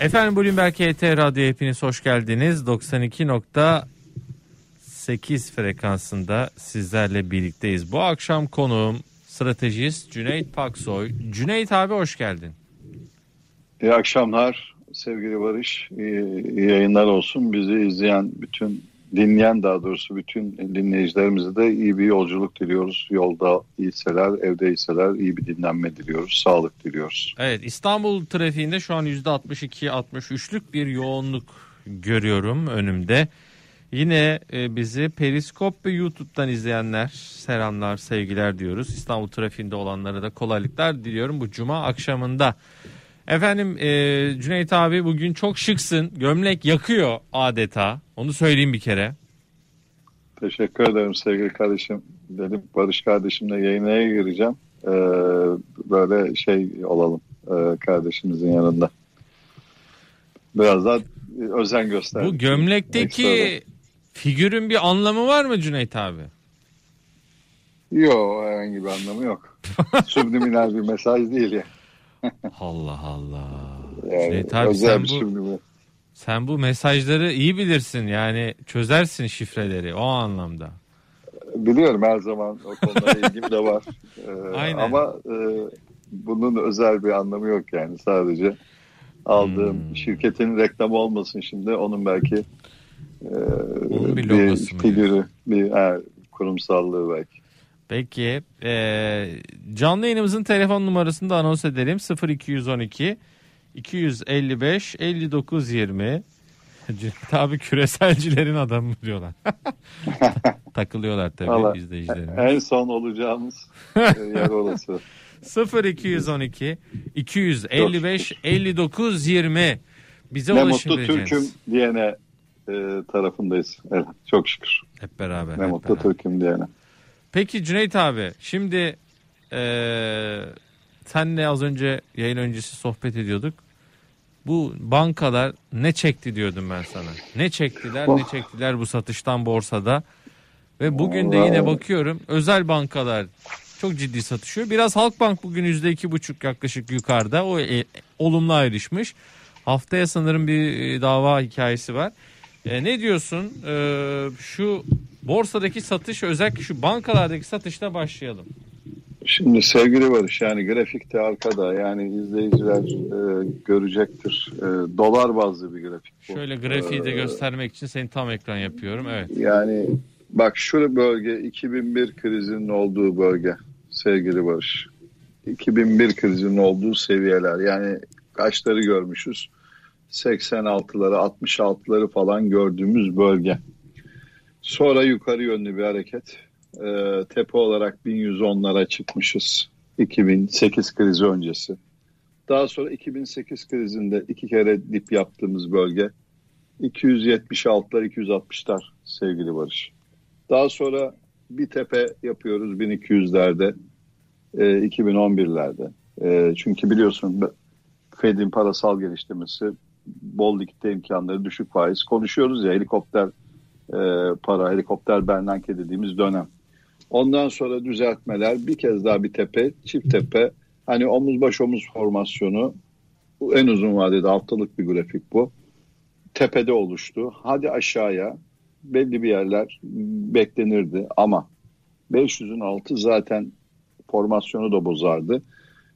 Efendim Bloomberg HT Radyo hepiniz hoş geldiniz. 92.8 frekansında sizlerle birlikteyiz. Bu akşam konuğum stratejist Cüneyt Paksoy. Cüneyt abi hoş geldin. İyi akşamlar sevgili Barış. İyi, iyi yayınlar olsun. Bizi izleyen bütün dinleyen daha doğrusu bütün dinleyicilerimize de iyi bir yolculuk diliyoruz. Yolda iyiyseler, evde iyiyseler iyi bir dinlenme diliyoruz. Sağlık diliyoruz. Evet İstanbul trafiğinde şu an %62-63'lük bir yoğunluk görüyorum önümde. Yine e, bizi Periskop ve YouTube'dan izleyenler selamlar, sevgiler diyoruz. İstanbul trafiğinde olanlara da kolaylıklar diliyorum bu cuma akşamında. Efendim e, Cüneyt abi bugün çok şıksın. Gömlek yakıyor adeta. Onu söyleyeyim bir kere. Teşekkür ederim sevgili kardeşim. Dedim Barış kardeşimle yayına gireceğim. Ee, böyle şey olalım e, kardeşimizin yanında. Biraz daha özen göster. Bu gömlekteki Ekstra. figürün bir anlamı var mı Cüneyt abi? Yok herhangi bir anlamı yok. Subliminal bir mesaj değil ya. Allah Allah. Yani, Cüneyt abi sen bu, sen bu mesajları iyi bilirsin yani çözersin şifreleri o anlamda. Biliyorum her zaman o konuda ilgim de var. Ee, Aynen. Ama e, bunun özel bir anlamı yok yani sadece aldığım hmm. şirketin reklamı olmasın şimdi onun belki e, onun bir, bir figürü bir he, kurumsallığı belki. Peki e, canlı yayınımızın telefon numarasını da anons edelim 0212 255 59 20 Tabi küreselcilerin adamı diyorlar. Takılıyorlar tabii Vallahi, izleyicilerimiz. En son olacağımız e, yer orası. 0212 255 59 20 bize ne mutlu Türk'üm diyene e, tarafındayız. Evet, çok şükür. Hep beraber. Ne hep mutlu beraber. Türk'üm diyene. Peki Cüneyt abi şimdi e, senle az önce yayın öncesi sohbet ediyorduk. Bu bankalar ne çekti diyordum ben sana. Ne çektiler oh. ne çektiler bu satıştan borsada. Ve bugün de yine bakıyorum özel bankalar çok ciddi satışıyor. Biraz Halkbank bugün yüzde iki buçuk yaklaşık yukarıda. O e, olumlu ayrışmış. Haftaya sanırım bir e, dava hikayesi var. E, ne diyorsun? E, şu borsadaki satış özellikle şu bankalardaki satışla başlayalım. Şimdi sevgili Barış yani grafikte arkada yani izleyiciler e, görecektir. E, dolar bazlı bir grafik bu. Şöyle grafiği de ee, göstermek için seni tam ekran yapıyorum. Evet. Yani bak şu bölge 2001 krizinin olduğu bölge sevgili Barış. 2001 krizinin olduğu seviyeler yani kaçları görmüşüz? 86'ları 66'ları falan gördüğümüz bölge. Sonra yukarı yönlü bir hareket. E, tepe olarak 1110'lara çıkmışız. 2008 krizi öncesi. Daha sonra 2008 krizinde iki kere dip yaptığımız bölge 276'lar 260'lar sevgili Barış. Daha sonra bir tepe yapıyoruz 1200'lerde e, 2011'lerde. E, çünkü biliyorsun Fed'in parasal geliştirmesi bol likitte imkanları düşük faiz konuşuyoruz ya helikopter e, para helikopter bernanke dediğimiz dönem. Ondan sonra düzeltmeler bir kez daha bir tepe çift tepe hani omuz baş omuz formasyonu en uzun vadede haftalık bir grafik bu. Tepede oluştu. Hadi aşağıya belli bir yerler beklenirdi ama 500'ün altı zaten formasyonu da bozardı.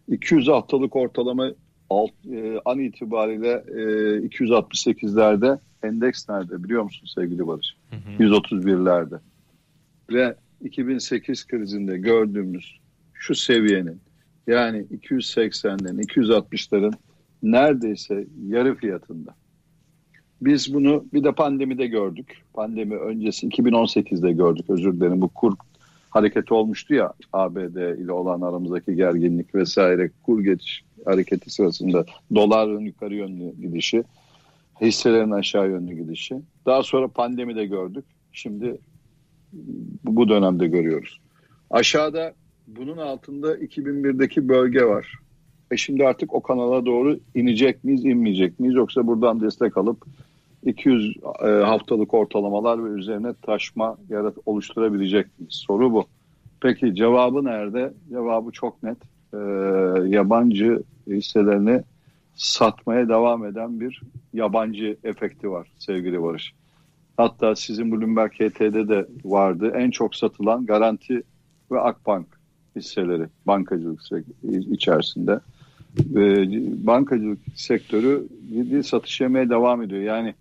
200 haftalık ortalama alt, e, an itibariyle e, 268'lerde endeks nerede biliyor musun sevgili Barış? Hı hı. 131'lerde. Ve 2008 krizinde gördüğümüz şu seviyenin yani 280'lerin 260'ların neredeyse yarı fiyatında. Biz bunu bir de pandemide gördük. Pandemi öncesi 2018'de gördük özür dilerim. Bu kur hareketi olmuştu ya ABD ile olan aramızdaki gerginlik vesaire kur geçiş hareketi sırasında doların yukarı yönlü gidişi, hisselerin aşağı yönlü gidişi. Daha sonra pandemide gördük. Şimdi bu dönemde görüyoruz. Aşağıda bunun altında 2001'deki bölge var. E şimdi artık o kanala doğru inecek miyiz, inmeyecek miyiz? Yoksa buradan destek alıp 200 e, haftalık ortalamalar ve üzerine taşma yarat oluşturabilecek miyiz? Soru bu. Peki cevabı nerede? Cevabı çok net. e, yabancı hisselerini satmaya devam eden bir yabancı efekti var sevgili Barış. Hatta sizin Bloomberg HT'de de vardı. En çok satılan Garanti ve Akbank hisseleri bankacılık içerisinde. Bankacılık sektörü ciddi satış yemeye devam ediyor. Yani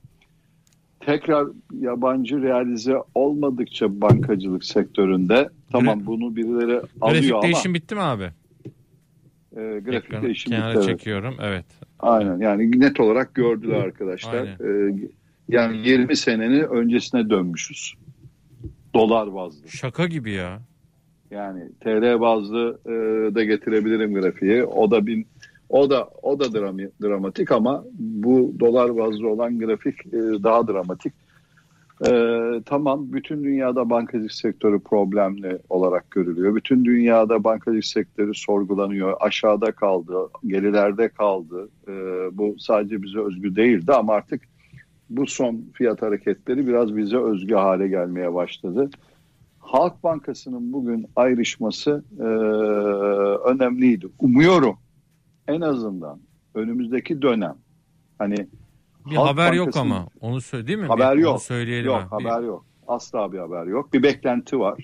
tekrar yabancı realize olmadıkça bankacılık sektöründe tamam bunu birileri alıyor grafik ama. değişim bitti mi abi? E, grafik Ekranı değişim kenara evet. çekiyorum evet. Aynen yani net olarak gördüler arkadaşlar. E, yani 20 senenin öncesine dönmüşüz. Dolar bazlı. Şaka gibi ya. Yani TL bazlı e, da getirebilirim grafiği. O da bin o da o da dramatik ama bu dolar bazlı olan grafik e, daha dramatik. E, tamam bütün dünyada bankacılık sektörü problemli olarak görülüyor. Bütün dünyada bankacılık sektörü sorgulanıyor. Aşağıda kaldı, gerilerde kaldı. E, bu sadece bize özgü değildi ama artık bu son fiyat hareketleri biraz bize özgü hale gelmeye başladı. Halk Bankası'nın bugün ayrışması e, önemliydi. Umuyorum en azından önümüzdeki dönem hani Bir Halk haber yok ama onu söyle değil mi? Haber Bir- yok. Onu söyleyelim. yok ha. Bir- haber yok. Asla bir haber yok. Bir beklenti var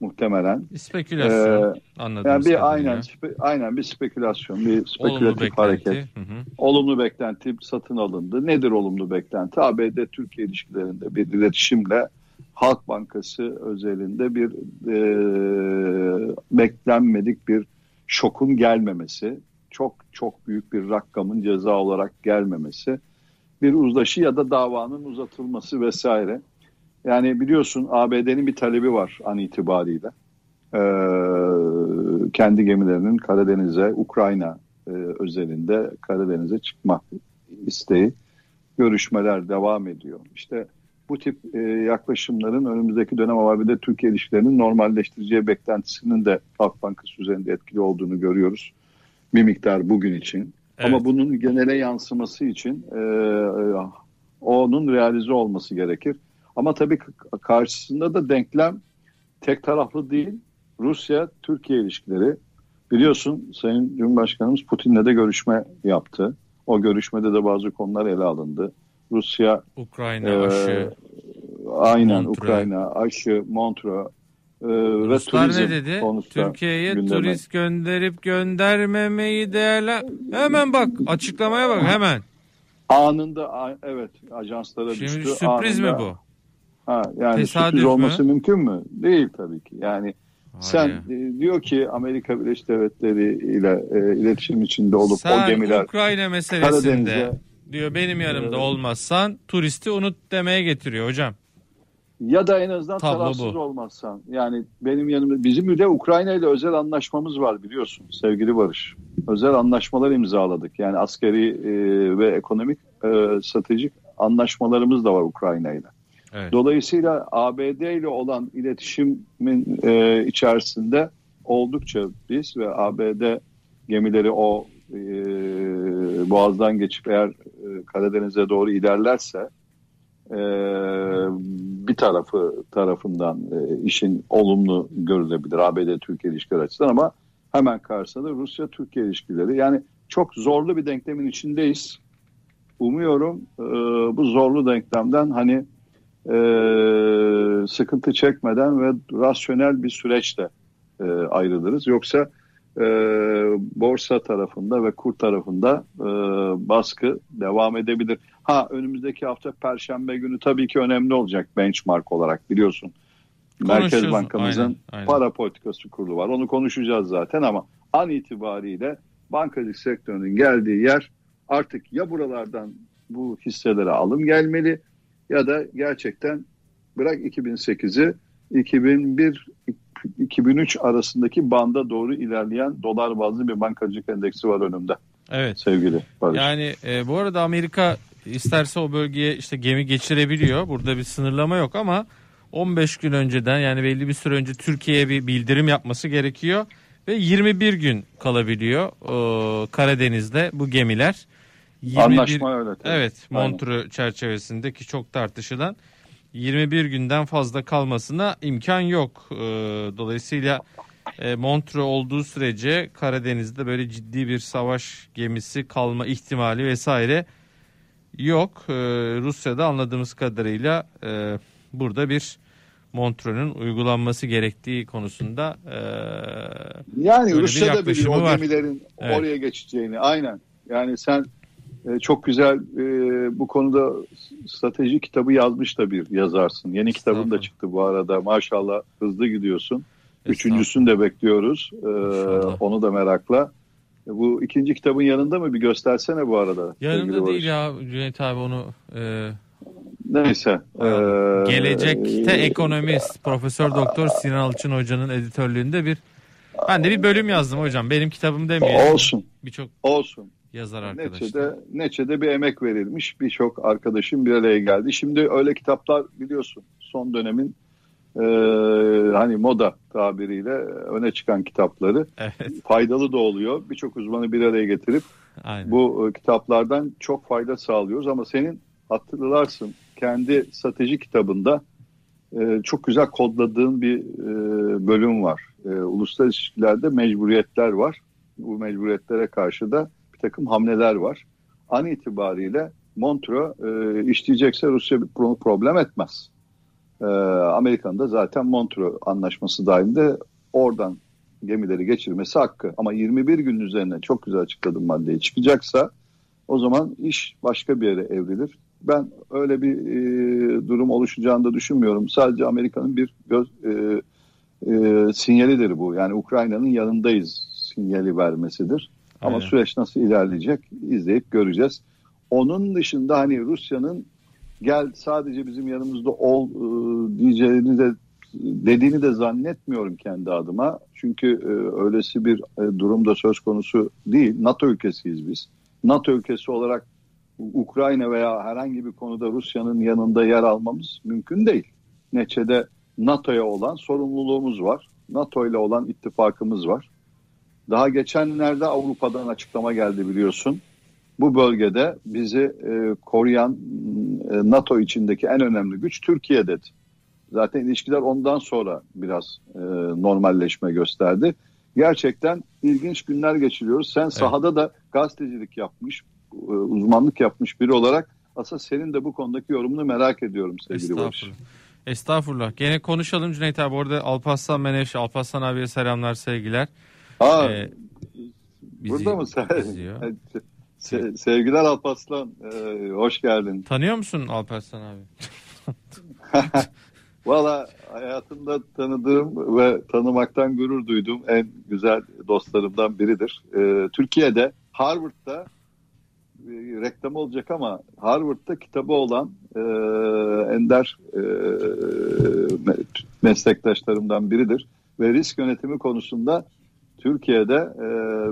muhtemelen. bir spekülasyon Ee, anladım. Yani bir aynen spe- aynen bir spekülasyon, bir Olumlu spekülatif beklenti. hareket. Hı hı. Olumlu beklenti satın alındı. Nedir olumlu beklenti? ABD Türkiye ilişkilerinde bir iletişimle Halk Bankası özelinde bir e, beklenmedik bir şokun gelmemesi, çok çok büyük bir rakamın ceza olarak gelmemesi, bir uzlaşı ya da davanın uzatılması vesaire. Yani biliyorsun ABD'nin bir talebi var an itibariyle. Ee, kendi gemilerinin Karadeniz'e, Ukrayna e, özelinde Karadeniz'e çıkma isteği. Görüşmeler devam ediyor. İşte bu tip e, yaklaşımların önümüzdeki dönem ABD Türkiye ilişkilerinin normalleştireceği beklentisinin de Halk Bankası üzerinde etkili olduğunu görüyoruz. Bir miktar bugün için. Evet. Ama bunun genele yansıması için e, e, onun realize olması gerekir. Ama tabii karşısında da denklem tek taraflı değil. Rusya-Türkiye ilişkileri. Biliyorsun Sayın Cumhurbaşkanımız Putin'le de görüşme yaptı. O görüşmede de bazı konular ele alındı. Rusya Ukrayna e, aşı. aynen Montreux. Ukrayna, aşı, Montreux e, ve turizm ne dedi? Türkiye'ye gündeme- turist gönderip göndermemeyi değerler. Hemen bak açıklamaya bak hemen. Anında evet ajanslara Şimdi düştü. sürpriz mi Anında- bu? Ha, yani Tesadüf sürpriz mü? olması mümkün mü? Değil tabii ki. Yani sen Hayır. e, diyor ki Amerika Birleşik Devletleri ile e, iletişim içinde olup Sen o gemiler Ukrayna meselesinde Karadeniz'e diyor benim yanımda Ee, olmazsan turisti unut demeye getiriyor hocam. Ya da en azından Tablo tarafsız bu. olmazsan yani benim yanımda bizim bir de Ukrayna ile özel anlaşmamız var biliyorsun sevgili Barış. Özel anlaşmalar imzaladık. Yani askeri e, ve ekonomik e, stratejik anlaşmalarımız da var Ukrayna ile. Evet. Dolayısıyla ABD ile olan iletişimin e, içerisinde oldukça biz ve ABD gemileri o e, boğazdan geçip eğer e, Karadeniz'e doğru ilerlerse e, bir tarafı tarafından e, işin olumlu görülebilir ABD-Türkiye ilişkileri açısından ama hemen karşısında Rusya-Türkiye ilişkileri yani çok zorlu bir denklemin içindeyiz. Umuyorum e, bu zorlu denklemden hani e, sıkıntı çekmeden ve rasyonel bir süreçle e, ayrılırız. Yoksa e, borsa tarafında ve kur tarafında e, baskı devam edebilir. Ha önümüzdeki hafta Perşembe günü tabii ki önemli olacak benchmark olarak biliyorsun. Merkez. Bankamızın Aynen, aynen. para politikası kurulu var. Onu konuşacağız zaten ama an itibariyle bankacılık sektörünün geldiği yer artık ya buralardan bu hisselere alım gelmeli ya da gerçekten bırak 2008'i 2001 2003 arasındaki banda doğru ilerleyen dolar bazlı bir bankacılık endeksi var önümde Evet. sevgili Barış. Yani e, bu arada Amerika isterse o bölgeye işte gemi geçirebiliyor. Burada bir sınırlama yok ama 15 gün önceden yani belli bir süre önce Türkiye'ye bir bildirim yapması gerekiyor ve 21 gün kalabiliyor e, Karadeniz'de bu gemiler. 21 Anlaşma öyle. tabii. Evet, Aynen. Montreux çerçevesindeki çok tartışılan 21 günden fazla kalmasına imkan yok. E, dolayısıyla e, Montreux olduğu sürece Karadeniz'de böyle ciddi bir savaş gemisi kalma ihtimali vesaire yok. E, Rusya'da anladığımız kadarıyla e, burada bir Montreux'un uygulanması gerektiği konusunda e, Yani bir Rusya'da yaklaşımı o gemilerin Evet. oraya geçeceğini. Aynen. Yani sen çok güzel e, bu konuda strateji kitabı yazmış da bir yazarsın. Yeni kitabın da çıktı bu arada. Maşallah hızlı gidiyorsun. Üçüncüsünü de bekliyoruz. E, onu da merakla. E, Bu ikinci kitabın yanında mı? Bir göstersene bu arada. yanında değil ya Cüneyt abi onu e, Neyse. e, Gelecekte e, ekonomist Profesör Doktor Sinan Alçın hocanın editörlüğünde bir ben de bir bölüm yazdım hocam. Benim kitabım demeyelim. Olsun. Birçok Olsun. Yazar arkadaşlar. Neçe'de, Neçe'de bir emek verilmiş. Birçok arkadaşım bir araya geldi. Şimdi öyle kitaplar biliyorsun son dönemin e, hani moda tabiriyle öne çıkan kitapları Evet, faydalı da oluyor. Birçok uzmanı bir araya getirip aynen. bu e, kitaplardan çok fayda sağlıyoruz. Ama senin hatırlarsın kendi strateji kitabında e, çok güzel kodladığın bir e, bölüm var. E, uluslararası ilişkilerde mecburiyetler var. Bu mecburiyetlere karşı da takım hamleler var. An itibariyle Montreux e, işleyecekse Rusya bir pro- problem etmez. E, Amerika'nın da zaten Montreux anlaşması dahilinde oradan gemileri geçirmesi hakkı. Ama 21 gün üzerine çok güzel açıkladım maddeyi çıkacaksa o zaman iş başka bir yere evrilir. Ben öyle bir e, durum oluşacağını da düşünmüyorum. Sadece Amerika'nın bir göz, e, e, sinyalidir bu. Yani Ukrayna'nın yanındayız sinyali vermesidir. Ama Aynen. süreç nasıl ilerleyecek izleyip göreceğiz. Onun dışında hani Rusya'nın gel sadece bizim yanımızda ol e, diyeceğini de dediğini de zannetmiyorum kendi adıma. Çünkü e, öylesi bir e, durumda söz konusu değil. NATO ülkesiyiz biz. NATO ülkesi olarak Ukrayna veya herhangi bir konuda Rusya'nın yanında yer almamız mümkün değil. Neçede NATO'ya olan sorumluluğumuz var. NATO ile olan ittifakımız var. Daha geçenlerde Avrupa'dan açıklama geldi biliyorsun. Bu bölgede bizi e, koruyan e, NATO içindeki en önemli güç Türkiye dedi. Zaten ilişkiler ondan sonra biraz e, normalleşme gösterdi. Gerçekten ilginç günler geçiriyoruz. Sen sahada da gazetecilik yapmış, e, uzmanlık yapmış biri olarak aslında senin de bu konudaki yorumunu merak ediyorum sevgili Barış. Estağfurullah. Estağfurullah. Gene konuşalım Cüneyt abi. Orada Alparslan Menevşe, Alparslan abiye selamlar, sevgiler. Aa, Ee, bizi burada mı sen? izliyor. Se- sevgiler Alpaslan, e, hoş geldin. Tanıyor musun Alparslan abi? Valla hayatımda tanıdığım ve tanımaktan gurur duyduğum en güzel dostlarımdan biridir. Ee, Türkiye'de Harvard'da e, reklam olacak ama Harvard'da kitabı olan e, ender e, me- meslektaşlarımdan biridir. Ve risk yönetimi konusunda Türkiye'de e,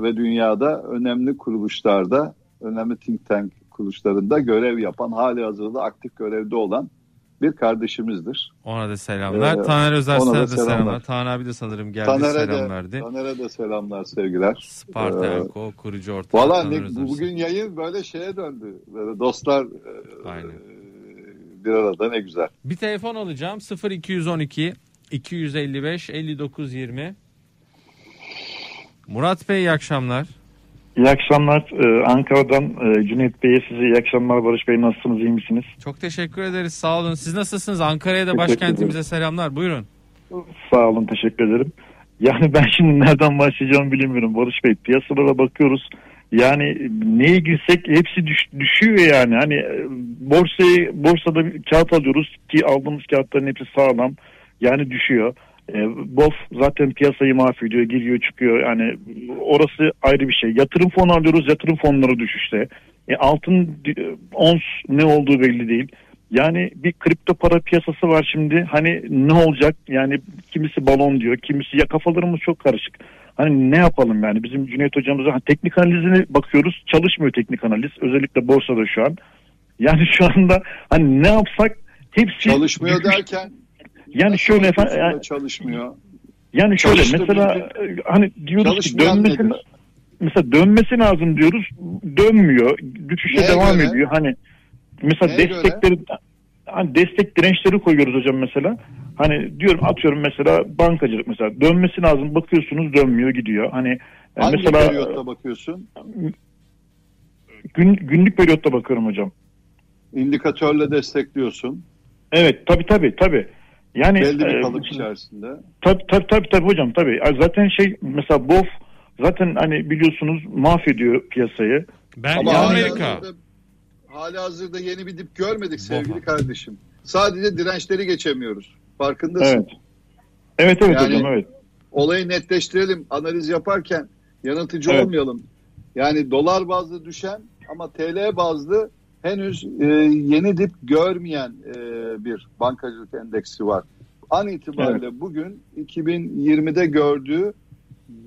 ve dünyada önemli kuruluşlarda, önemli think tank kuruluşlarında görev yapan, hali hazırda aktif görevde olan bir kardeşimizdir. Ona da selamlar. Ee, Taner Özersen'e da de selamlar. selamlar. Taner abi de sanırım geldi Taner'e selam de, verdi. Taner'e de selamlar, sevgiler. Spartanko kurucu ortağı Valla Taner ne- Özersen. bugün yayın böyle şeye döndü. Böyle dostlar e, Aynen. bir arada ne güzel. Bir telefon alacağım 0212 255 59 20. Murat Bey iyi akşamlar. İyi akşamlar. Ee, Ankara'dan e, Cüneyt Bey'e size iyi akşamlar. Barış Bey nasılsınız, iyi misiniz? Çok teşekkür ederiz. Sağ olun. Siz nasılsınız? Ankara'ya da başkentimize selamlar. Buyurun. Sağ olun, teşekkür ederim. Yani ben şimdi nereden başlayacağımı bilemiyorum Barış Bey. Piyasalara bakıyoruz. Yani neye girsek hepsi düş- düşüyor yani. Hani e, borsayı borsada kağıt alıyoruz ki aldığımız kağıtların hepsi sağlam. Yani düşüyor. E, BOF zaten piyasayı mahvediyor, giriyor çıkıyor. Yani orası ayrı bir şey. Yatırım fonu alıyoruz, yatırım fonları düşüşte. E, altın e, ons ne olduğu belli değil. Yani bir kripto para piyasası var şimdi. Hani ne olacak? Yani kimisi balon diyor, kimisi ya kafalarımız çok karışık. Hani ne yapalım yani bizim Cüneyt hocamıza teknik analizine bakıyoruz. Çalışmıyor teknik analiz. Özellikle borsada şu an. Yani şu anda hani ne yapsak hepsi Çalışmıyor düşüş- derken Yani şöyle efendim, çalışmıyor. Yani şöyle mesela hani diyoruz ki dönmesi nedir? mesela dönmesi lazım diyoruz. Dönmüyor. Düşüşe Neye devam göre? ediyor. Hani mesela Neye destekleri hani destek dirençleri koyuyoruz hocam mesela. Hani diyorum atıyorum mesela bankacılık mesela dönmesi lazım bakıyorsunuz dönmüyor gidiyor. Hani e, Hangi mesela periyotta bakıyorsun? gün, günlük periyotta bakıyorum hocam. İndikatörle destekliyorsun. Evet tabi tabi tabi. Yani Belli bir e, kalıp içerisinde. Tabii tabii tabii tabii hocam tabii. Zaten şey mesela BOF zaten hani biliyorsunuz mahvediyor piyasayı. Ben Ama Amerika. hazırda, hali hazırda yeni bir dip görmedik sevgili Bofa. kardeşim. Sadece dirençleri geçemiyoruz. Farkındasın. Evet. Evet evet Yani- hocam evet. Olayı netleştirelim. Analiz yaparken yanıltıcı Evet. olmayalım. Yani dolar bazlı düşen ama TL bazlı henüz e, yeni dip görmeyen e, bir bankacılık endeksi var. An itibariyle bugün 2020'de gördüğü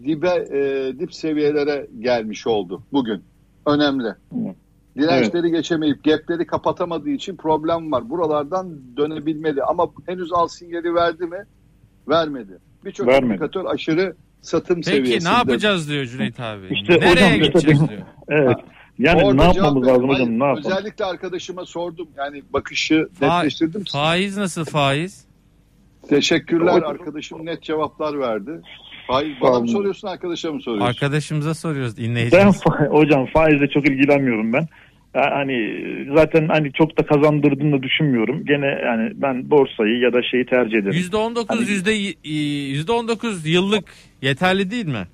dibe e, dip seviyelere gelmiş oldu bugün. Önemli. Evet. Dirençleri geçemeyip gapleri kapatamadığı için problem var. Buralardan dönebilmeli ama henüz al sinyali verdi mi? Vermedi. Birçok indikatör aşırı satım Peki seviyesinde. ne yapacağız diyor Cüneyt abi. İşte Nereye hocam, işte gideceğiz benim- diyor. Evet. Yani Orada ne yapmamız lazım hocam ne yapalım? Özellikle arkadaşıma sordum. Yani bakışı Fa- netleştirdim. Faiz nasıl faiz? Teşekkürler Hocam- arkadaşım net cevaplar verdi. Hayır bana mı soruyorsun arkadaşa mı soruyorsun? Arkadaşımıza soruyoruz Ben dinleyicimiz. fa- hocam faizle çok ilgilenmiyorum ben. Hani zaten hani çok da kazandırdığını da düşünmüyorum. Gene yani ben borsayı ya da şeyi tercih ederim. %19 Hani- yüzde 19 yıllık yeterli değil mi?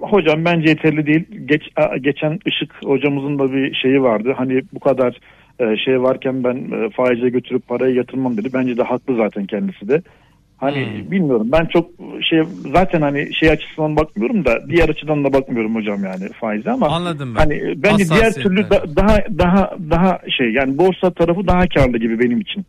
Hocam bence yeterli değil. Geç, geçen Işık hocamızın da bir şeyi vardı. Hani bu kadar e, şey varken ben e, faize götürüp parayı yatırmam dedi. Bence de haklı zaten kendisi de. Hani Hmm. bilmiyorum ben çok şey zaten hani şey açısından bakmıyorum da diğer açıdan da bakmıyorum hocam yani faize ama Anladım ben. hani bence diğer türlü da- daha daha daha şey yani borsa tarafı daha karlı gibi benim için.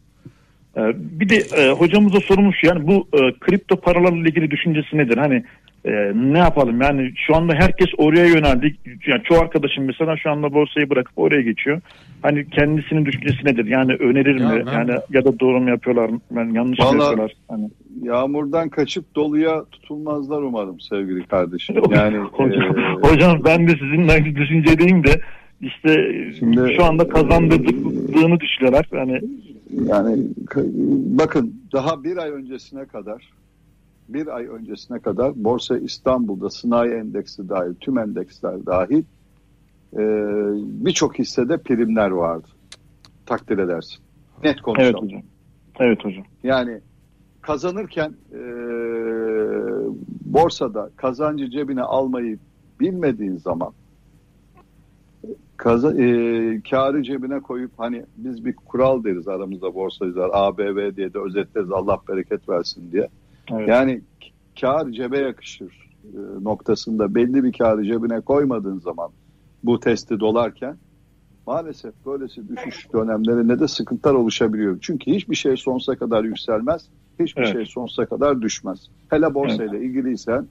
E, bir de e, hocamıza sorulmuş yani bu e, kripto paralarla ilgili düşüncesi nedir? Hani e, ne yapalım yani şu anda herkes oraya yöneldi. Yani çoğu arkadaşım mesela şu anda borsayı bırakıp oraya geçiyor. Hani kendisinin düşüncesi nedir? Yani önerir Ya mi? ben- Yani ya da doğru mu yapıyorlar? Ben yanlış mı Vallahi- yapıyorlar? Hani Yağmurdan kaçıp doluya tutulmazlar umarım sevgili kardeşim. Yani hocam, e, hocam ben de sizinle aynı düşüncedeyim de işte Şimdi- şu anda kazandırdığını düşünüyorlar. Hani Yani k- bakın daha bir ay öncesine kadar bir ay öncesine kadar Borsa İstanbul'da sanayi endeksi dahil tüm endeksler dahil e, birçok hissede primler vardı. Takdir edersin. Net evet konuşalım. hocam. Evet hocam. Yani kazanırken e, borsada kazancı cebine almayı bilmediğin zaman kaza, e, karı cebine koyup hani biz bir kural deriz aramızda borsacılar ABV diye de özetleriz Allah bereket versin diye. Evet. Yani kar cebe yakışır e, noktasında belli bir karı cebine koymadığın zaman bu testi dolarken maalesef böylesi düşüş dönemlerinde de sıkıntılar oluşabiliyor. Çünkü hiçbir şey sonsuza kadar yükselmez, hiçbir Evet. şey sonsuza kadar düşmez. Hele borsayla ilgiliysen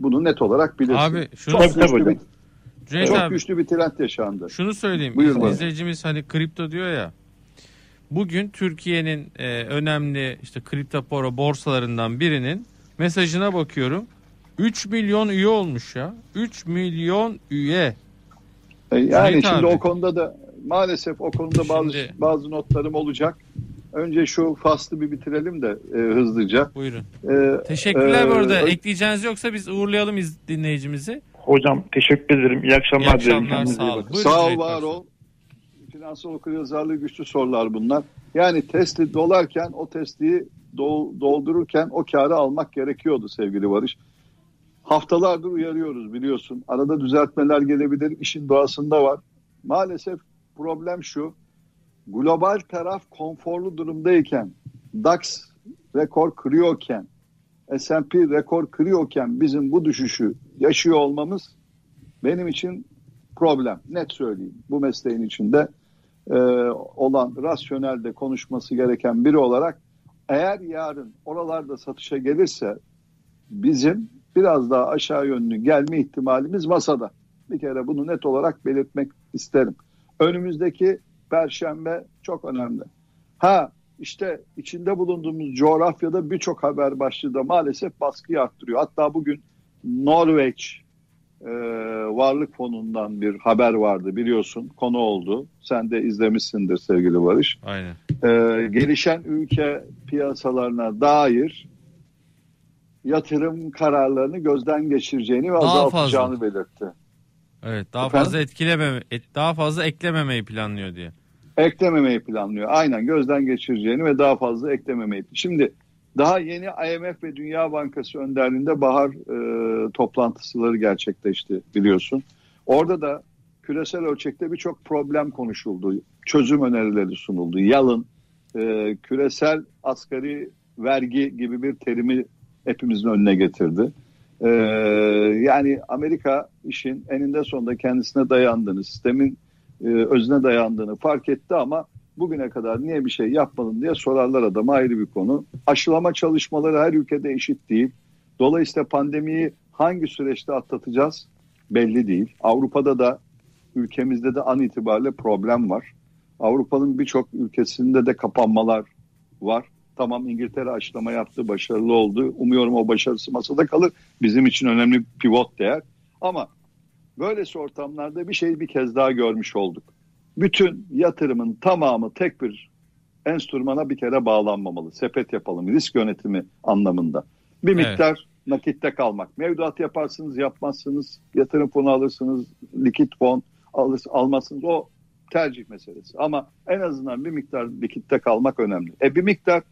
bunu net olarak bilirsin. Abi şunu çok güçlü bir, Cüneyt çok abi güçlü bir trend yaşandı. şunu söyleyeyim. Bana. İzleyicimiz hani kripto diyor ya. Bugün Türkiye'nin e, önemli işte kripto para borsalarından birinin mesajına bakıyorum. 3 milyon üye olmuş ya. 3 milyon üye. E, Yani Cüneyt şimdi abi. o konuda da maalesef o konuda bazı Şimdi- bazı notlarım olacak. Önce şu faslı bir bitirelim de e, hızlıca. Buyurun. E, Teşekkürler e, bu arada. ö- Ekleyeceğiniz yoksa biz uğurlayalım iz- dinleyicimizi. Hocam teşekkür ederim. İyi akşamlar, İyi dilerim. akşamlar, iyi sağ. Buyurun Sağ ol, var ol. Finansal okuryazarlığı güçlü sorular bunlar. Yani testi dolarken o testi dol- doldururken o karı almak gerekiyordu sevgili Barış. Haftalardır uyarıyoruz biliyorsun. Arada düzeltmeler gelebilir. İşin doğasında var. Maalesef problem şu. Global taraf konforlu durumdayken DAX rekor kırıyorken S&P rekor kırıyorken bizim bu düşüşü yaşıyor olmamız benim için problem. Net söyleyeyim. Bu mesleğin içinde e, olan rasyonelde konuşması gereken biri olarak eğer yarın oralarda satışa gelirse bizim biraz daha aşağı yönlü gelme ihtimalimiz masada. Bir kere bunu net olarak belirtmek isterim. Önümüzdeki perşembe çok önemli. Ha işte içinde bulunduğumuz coğrafyada birçok haber başlığı da maalesef baskıyı arttırıyor. Hatta bugün Norveç e, Varlık Fonu'ndan bir haber vardı biliyorsun konu oldu. Sen de izlemişsindir sevgili Barış. Aynen. E, gelişen ülke piyasalarına dair yatırım kararlarını gözden geçireceğini ve Daha azaltacağını belirtti. Evet daha Efendim? fazla etkilememe et- daha fazla eklememeyi planlıyor diye. Eklememeyi planlıyor. Aynen gözden geçireceğini ve daha fazla eklememeyi. Şimdi daha yeni IMF ve Dünya Bankası önderliğinde bahar e, toplantıları gerçekleşti biliyorsun. Orada da küresel ölçekte birçok problem konuşuldu. Çözüm önerileri sunuldu. Yalın, e, küresel asgari vergi gibi bir terimi hepimizin önüne getirdi. E, yani Amerika işin eninde sonunda kendisine dayandığını, sistemin e, özüne dayandığını fark etti ama bugüne kadar niye bir şey yapmadın diye sorarlar adama ayrı bir konu. Aşılama çalışmaları her ülkede eşit değil. Dolayısıyla pandemiyi hangi süreçte atlatacağız belli değil. Avrupa'da da ülkemizde de an itibariyle problem var. Avrupa'nın birçok ülkesinde de kapanmalar var. Tamam İngiltere aşılama yaptı, başarılı oldu. Umuyorum o başarısı masada kalır. Bizim için önemli pivot değer. Ama böylesi ortamlarda bir şeyi bir kez daha görmüş olduk. Bütün yatırımın tamamı tek bir enstrümana bir kere bağlanmamalı. Sepet yapalım risk yönetimi anlamında. Bir Evet. miktar nakitte kalmak. Mevduat yaparsınız yapmazsınız. Yatırım fonu alırsınız. Likit fon alır, almazsınız. O tercih meselesi. Ama en azından bir miktar likitte kalmak önemli. E bir miktar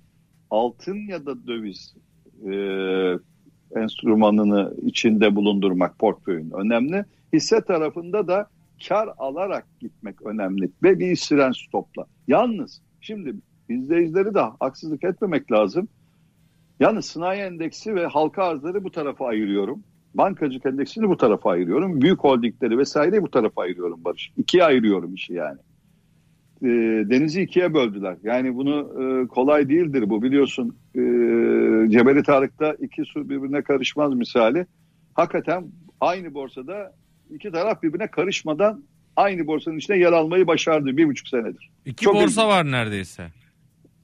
altın ya da döviz e, enstrümanını içinde bulundurmak portföyün önemli. Hisse tarafında da kar alarak gitmek önemli ve bir siren stopla. Yalnız şimdi izleyicileri de haksızlık etmemek lazım. Yalnız sanayi endeksi ve halka arzları bu tarafa ayırıyorum. Bankacılık endeksini bu tarafa ayırıyorum. Büyük holdingleri vesaireyi bu tarafa ayırıyorum Barış. İkiye ayırıyorum işi yani. E, denizi ikiye böldüler. Yani bunu e, kolay değildir bu biliyorsun. E, Cebeli Tarık'ta iki su birbirine karışmaz misali. Hakikaten aynı borsada iki taraf birbirine karışmadan aynı borsanın içinde yer almayı başardı bir buçuk senedir. İki Çok borsa ilginç. var neredeyse.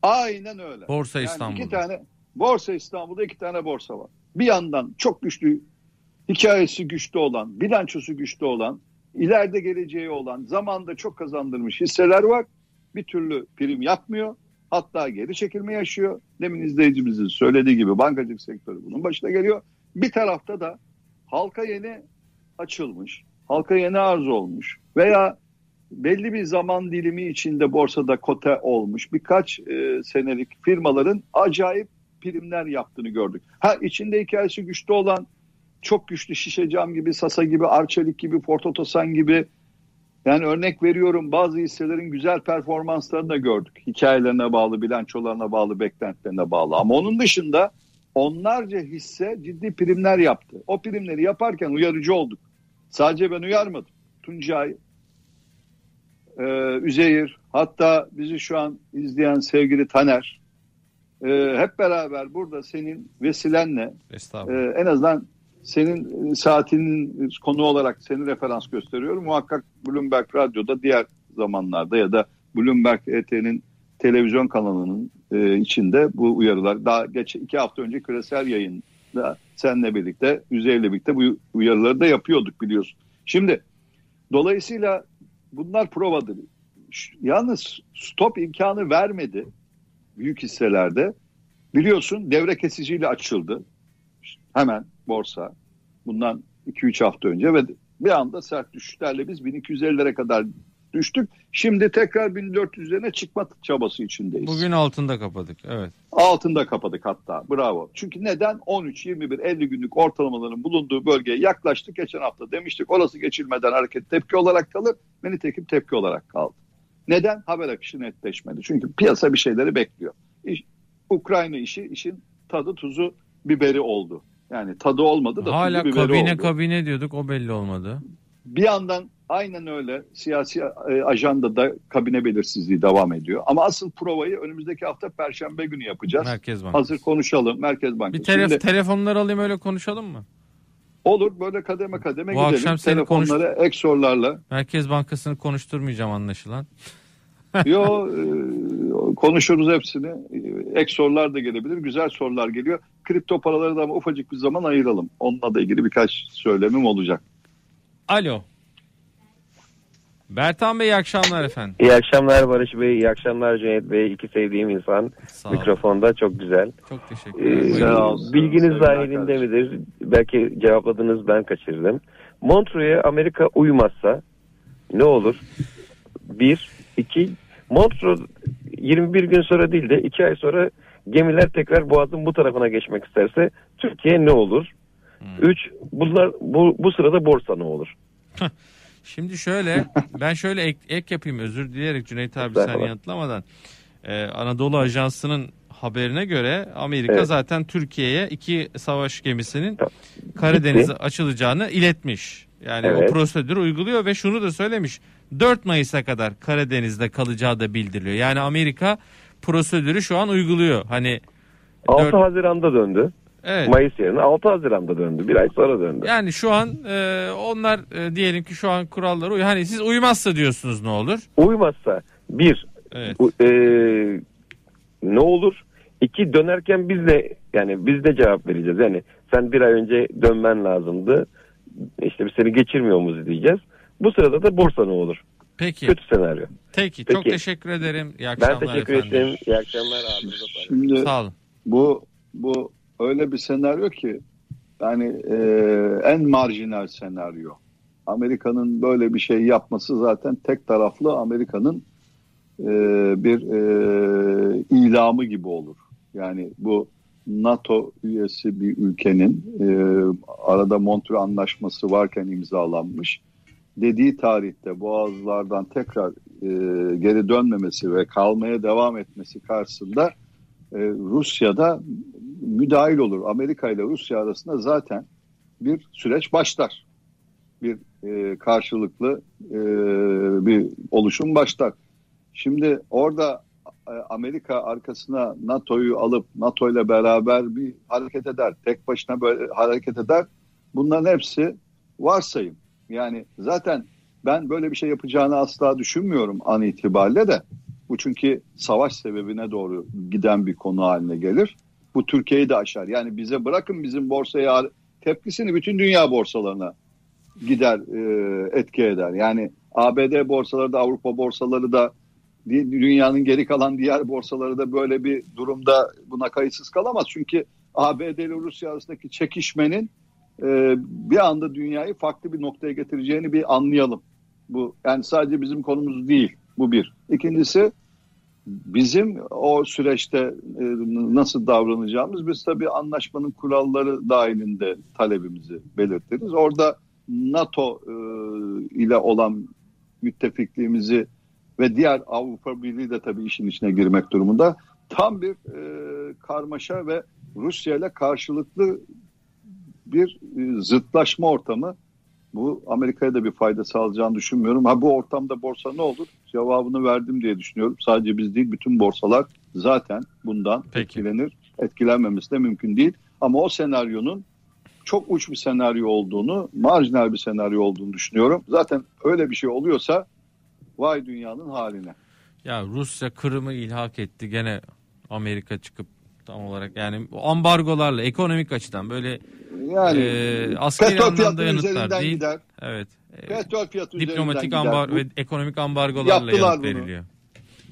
Aynen öyle. Borsa Yani İstanbul'da. iki tane Borsa İstanbul'da iki tane borsa var. Bir yandan çok güçlü hikayesi güçlü olan, bilançosu güçlü olan, ileride geleceği olan, zamanda çok kazandırmış hisseler var. Bir türlü prim yapmıyor. Hatta geri çekilme yaşıyor. Demin izleyicimizin söylediği gibi bankacılık sektörü bunun başına geliyor. Bir tarafta da halka yeni açılmış, halka yeni arz olmuş veya belli bir zaman dilimi içinde borsada kote olmuş birkaç e, senelik firmaların acayip primler yaptığını gördük. Ha içinde hikayesi güçlü olan çok güçlü şişe cam gibi, Sasa gibi, Arçelik gibi, Ford Otosan gibi yani örnek veriyorum bazı hisselerin güzel performanslarını da gördük. Hikayelerine bağlı, bilançolarına bağlı, beklentilerine bağlı. Ama onun dışında onlarca hisse ciddi primler yaptı. O primleri yaparken uyarıcı olduk. Sadece ben uyarmadım. Tuncay, e, Üzeyir, hatta bizi şu an izleyen sevgili Taner, e, hep beraber burada senin vesilenle ee, en azından senin e, saatinin konu olarak seni referans gösteriyorum. Muhakkak Bloomberg Radyo'da diğer zamanlarda ya da Bloomberg ET'nin televizyon kanalının e, içinde bu uyarılar daha geç iki hafta önce küresel yayında seninle birlikte Üzeyir'le birlikte bu uyarıları da yapıyorduk biliyorsun. Şimdi dolayısıyla bunlar provadır. Yalnız stop imkanı vermedi büyük hisselerde. Biliyorsun devre kesiciyle açıldı hemen borsa bundan 2-3 hafta önce ve bir anda sert düşüşlerle biz 1250'lere kadar düştük. Şimdi tekrar 1400'lerine çıkma çabası içindeyiz. Bugün altında kapadık. Evet. Altında kapadık hatta. Bravo. Çünkü neden? 13, 21, 50 günlük ortalamaların bulunduğu bölgeye yaklaştık. Geçen hafta demiştik orası geçilmeden hareket tepki olarak kalır. Ve nitekim tepki olarak kaldı. Neden? Haber akışı netleşmedi. Çünkü piyasa bir şeyleri bekliyor. İş, Ukrayna işi işin tadı tuzu biberi oldu. Yani tadı olmadı da Hala tuzu biberi kabine oldu. kabine diyorduk o belli olmadı. Bir yandan aynen öyle siyasi e, ajandada kabine belirsizliği devam ediyor. Ama asıl provayı önümüzdeki hafta Perşembe günü yapacağız. Merkez Bankası. Hazır konuşalım Merkez Bankası. Bir telef Şimdi telefonlar alayım öyle konuşalım mı? olur böyle kademe kademe Bu gidelim. akşam seni Telefonlara ek sorularla. Merkez Bankası'nı konuşturmayacağım anlaşılan. Yo e, konuşuruz hepsini. Ek sorular da gelebilir. Güzel sorular geliyor. Kripto paraları da ama ufacık bir zaman ayıralım. Onunla da ilgili birkaç söylemim olacak. Alo. Bertan Bey iyi akşamlar efendim. İyi akşamlar Barış Bey, iyi akşamlar Cüneyt Bey. İki sevdiğim insan. Sağ. Mikrofonda çok güzel. Çok teşekkür Ee. Sağ bilginiz dahilinde midir? Belki cevapladınız ben kaçırdım. Montreux'e Amerika uymazsa ne olur? Bir, iki, Montreux 21 gün sonra değil de iki ay sonra gemiler tekrar boğazın bu tarafına geçmek isterse Türkiye ne olur? Hmm. Üç, bunlar bu, bu sırada borsa ne olur? Şimdi şöyle ben şöyle ek, ek yapayım özür dileyerek Cüneyt abi sen yanıtlamadan. Ee, Anadolu Ajansı'nın haberine göre Amerika Evet. zaten Türkiye'ye iki savaş gemisinin. Karadeniz'e açılacağını iletmiş. Yani Evet. o prosedürü uyguluyor ve şunu da söylemiş. 4 Mayıs'a kadar Karadeniz'de kalacağı da bildiriliyor. Yani Amerika prosedürü şu an uyguluyor. Hani 6 Dört- Haziran'da döndü. Evet. Mayıs yerine 6 Haziran'da döndü. Bir ay sonra döndü. Yani şu an e, onlar e, diyelim ki şu an kuralları uy- hani siz uymazsa diyorsunuz ne olur? Uymazsa bir Evet. bu, e, ne olur? İki dönerken biz de yani biz de cevap vereceğiz. Yani sen bir ay önce dönmen lazımdı. İşte biz seni geçirmiyor muyuz diyeceğiz. Bu sırada da borsa ne olur? Peki. Kötü senaryo. Peki, çok Peki. teşekkür ederim. İyi Ben akşamlar teşekkür efendim. ederim. İyi akşamlar abi. Şimdi Sağ olun. bu bu öyle bir senaryo ki yani e, en marjinal senaryo. Amerika'nın böyle bir şey yapması zaten tek taraflı Amerika'nın e, bir e, ilamı gibi olur. Yani bu NATO üyesi bir ülkenin e, arada Montreux Anlaşması varken imzalanmış dediği tarihte boğazlardan tekrar e, geri dönmemesi ve kalmaya devam etmesi karşısında e, Rusya'da müdahil olur. Amerika ile Rusya arasında zaten bir süreç başlar. Bir e, karşılıklı e, bir oluşum başlar. Şimdi orada e, Amerika arkasına NATO'yu alıp NATO ile beraber bir hareket eder. Tek başına böyle hareket eder. Bunların hepsi varsayım. Yani zaten ben böyle bir şey yapacağını asla düşünmüyorum an itibariyle de. Bu çünkü savaş sebebine doğru giden bir konu haline gelir. Bu Türkiye'yi de aşar. Yani bize bırakın bizim borsaya tepkisini bütün dünya borsalarına gider e, etki eder. Yani ABD borsaları da Avrupa borsaları da dünyanın geri kalan diğer borsaları da böyle bir durumda buna kayıtsız kalamaz. Çünkü ABD ile Rusya arasındaki çekişmenin e, bir anda dünyayı farklı bir noktaya getireceğini bir anlayalım. Bu yani sadece bizim konumuz değil. Bu bir. İkincisi bizim o süreçte e, nasıl davranacağımız biz tabii anlaşmanın kuralları dahilinde talebimizi belirtiriz. Orada NATO e, ile olan müttefikliğimizi ve diğer Avrupa Birliği de tabii işin içine girmek durumunda tam bir e, karmaşa ve Rusya ile karşılıklı bir zıtlaşma ortamı. Bu Amerika'ya da bir fayda sağlayacağını düşünmüyorum. Ha bu ortamda borsa ne olur? Cevabını verdim diye düşünüyorum. Sadece biz değil bütün borsalar zaten bundan Peki. etkilenir. Etkilenmemesi de mümkün değil. Ama o senaryonun çok uç bir senaryo olduğunu, marjinal bir senaryo olduğunu düşünüyorum. Zaten öyle bir şey oluyorsa vay dünyanın haline. Ya Rusya Kırım'ı ilhak etti. Gene Amerika çıkıp tam olarak yani ambargolarla ekonomik açıdan böyle Yani e, askeri petrol anlamda yanıtlar değil. gider. Evet. E, Petrol fiyatı diplomatik ambar ve ekonomik ambargolarla yanıt bunu. veriliyor.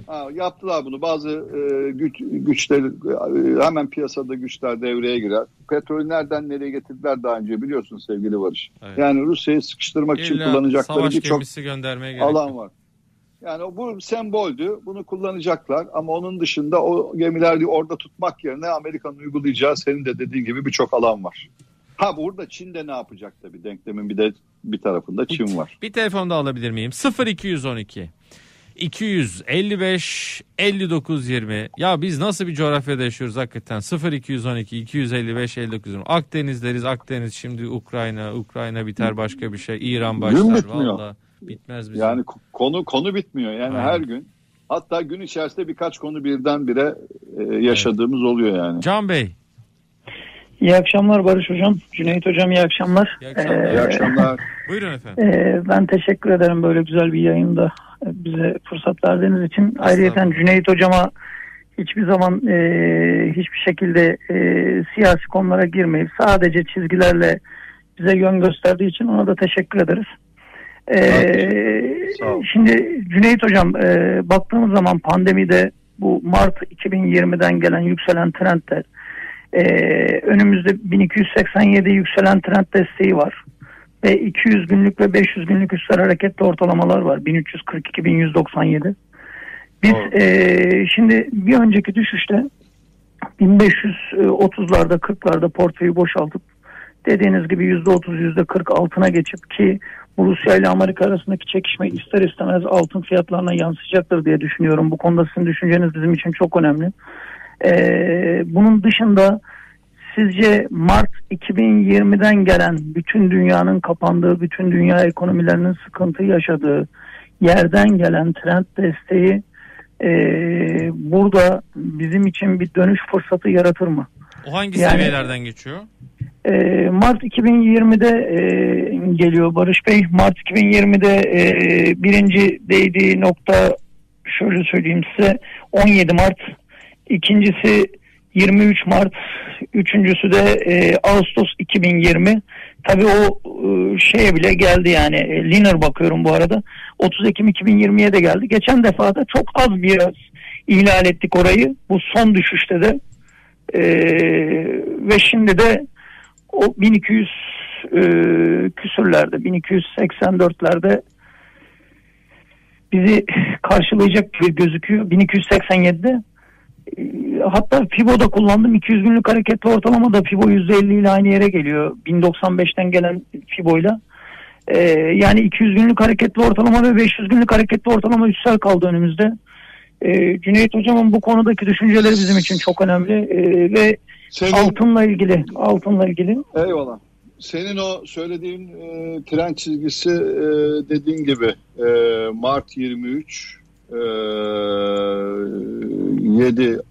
Ha, yaptılar bunu. Bazı e, güç, güçler e, hemen piyasada güçler devreye girer. Petrolü nereden nereye getirdiler daha önce biliyorsun sevgili Barış. Evet. Yani Rusya'yı sıkıştırmak için İlla kullanacakları savaş birçok alan var. Yani o- bu semboldü. Bunu kullanacaklar ama onun dışında o gemileri orada tutmak yerine Amerika'nın uygulayacağı senin de dediğin gibi birçok alan var. Ha burada Çin de ne yapacak tabii denklemin bir de bir tarafında Çin var. Bir telefon da alabilir miyim? 0212 255 59 20. Ya biz nasıl bir coğrafyada yaşıyoruz hakikaten? 0212 255 59 20. Akdeniz deriz. Akdeniz şimdi Ukrayna, Ukrayna biter başka bir şey. İran başlar. Gün bitmiyor. Vallahi bitmez bizim. Yani ko- konu konu bitmiyor. Yani Aynen. her gün hatta gün içerisinde birkaç konu birdenbire e, yaşadığımız oluyor yani. Can Bey. İyi akşamlar Barış Hocam. Cüneyt Hocam iyi akşamlar. İyi akşamlar. Ee, İyi akşamlar. Buyurun efendim. e, ben teşekkür ederim böyle güzel bir yayında bize fırsat verdiğiniz için. Ayrıca Cüneyt Hocama hiçbir zaman e, hiçbir şekilde e, siyasi konulara girmeyip sadece çizgilerle bize yön gösterdiği için ona da teşekkür ederiz. Ee, şimdi Cüneyt Hocam e, baktığımız zaman pandemide bu Mart 2020'den gelen yükselen trendler e, önümüzde 1287 yükselen trend desteği var. Ve 200 günlük ve 500 günlük üstler hareketli ortalamalar var. 1342-1197. Biz e, şimdi bir önceki düşüşte 1530'larda 40'larda portföyü boşaltıp dediğiniz gibi %30 %40 altına geçip ki bu Rusya ile Amerika arasındaki çekişme ister istemez altın fiyatlarına yansıyacaktır diye düşünüyorum. Bu konuda sizin düşünceniz bizim için çok önemli. Ee, bunun dışında sizce Mart 2020'den gelen bütün dünyanın kapandığı, bütün dünya ekonomilerinin sıkıntı yaşadığı yerden gelen trend desteği e, burada bizim için bir dönüş fırsatı yaratır mı? O hangi Yani- seviyelerden geçiyor? E, Mart 2020'de e, geliyor Barış Bey. Mart 2020'de e, birinci değdiği nokta şöyle söyleyeyim size 17 Mart. İkincisi 23 Mart. Üçüncüsü de e, Ağustos 2020. Tabii o e, şeye bile geldi yani. E, Liner bakıyorum bu arada. 30 Ekim 2020'ye de geldi. Geçen defa da çok az biraz ihlal ettik orayı. Bu son düşüşte de. E, ve şimdi de o 1200 e, küsürlerde 1284'lerde bizi karşılayacak gibi gözüküyor. 1287'de e, hatta Fibo'da kullandım. 200 günlük hareketli ortalama da Fibo %50 ile aynı yere geliyor. 1095'ten gelen Fibo'yla. E, yani 200 günlük hareketli ortalama ve 500 günlük hareketli ortalama üstsel kaldı önümüzde. E, Cüneyt Hocam'ın bu konudaki düşünceleri bizim için çok önemli e, ve Senin, altınla ilgili altınla ilgili eyvallah. Senin o söylediğin e, tren çizgisi e, dediğin gibi e, Mart 23 e, 7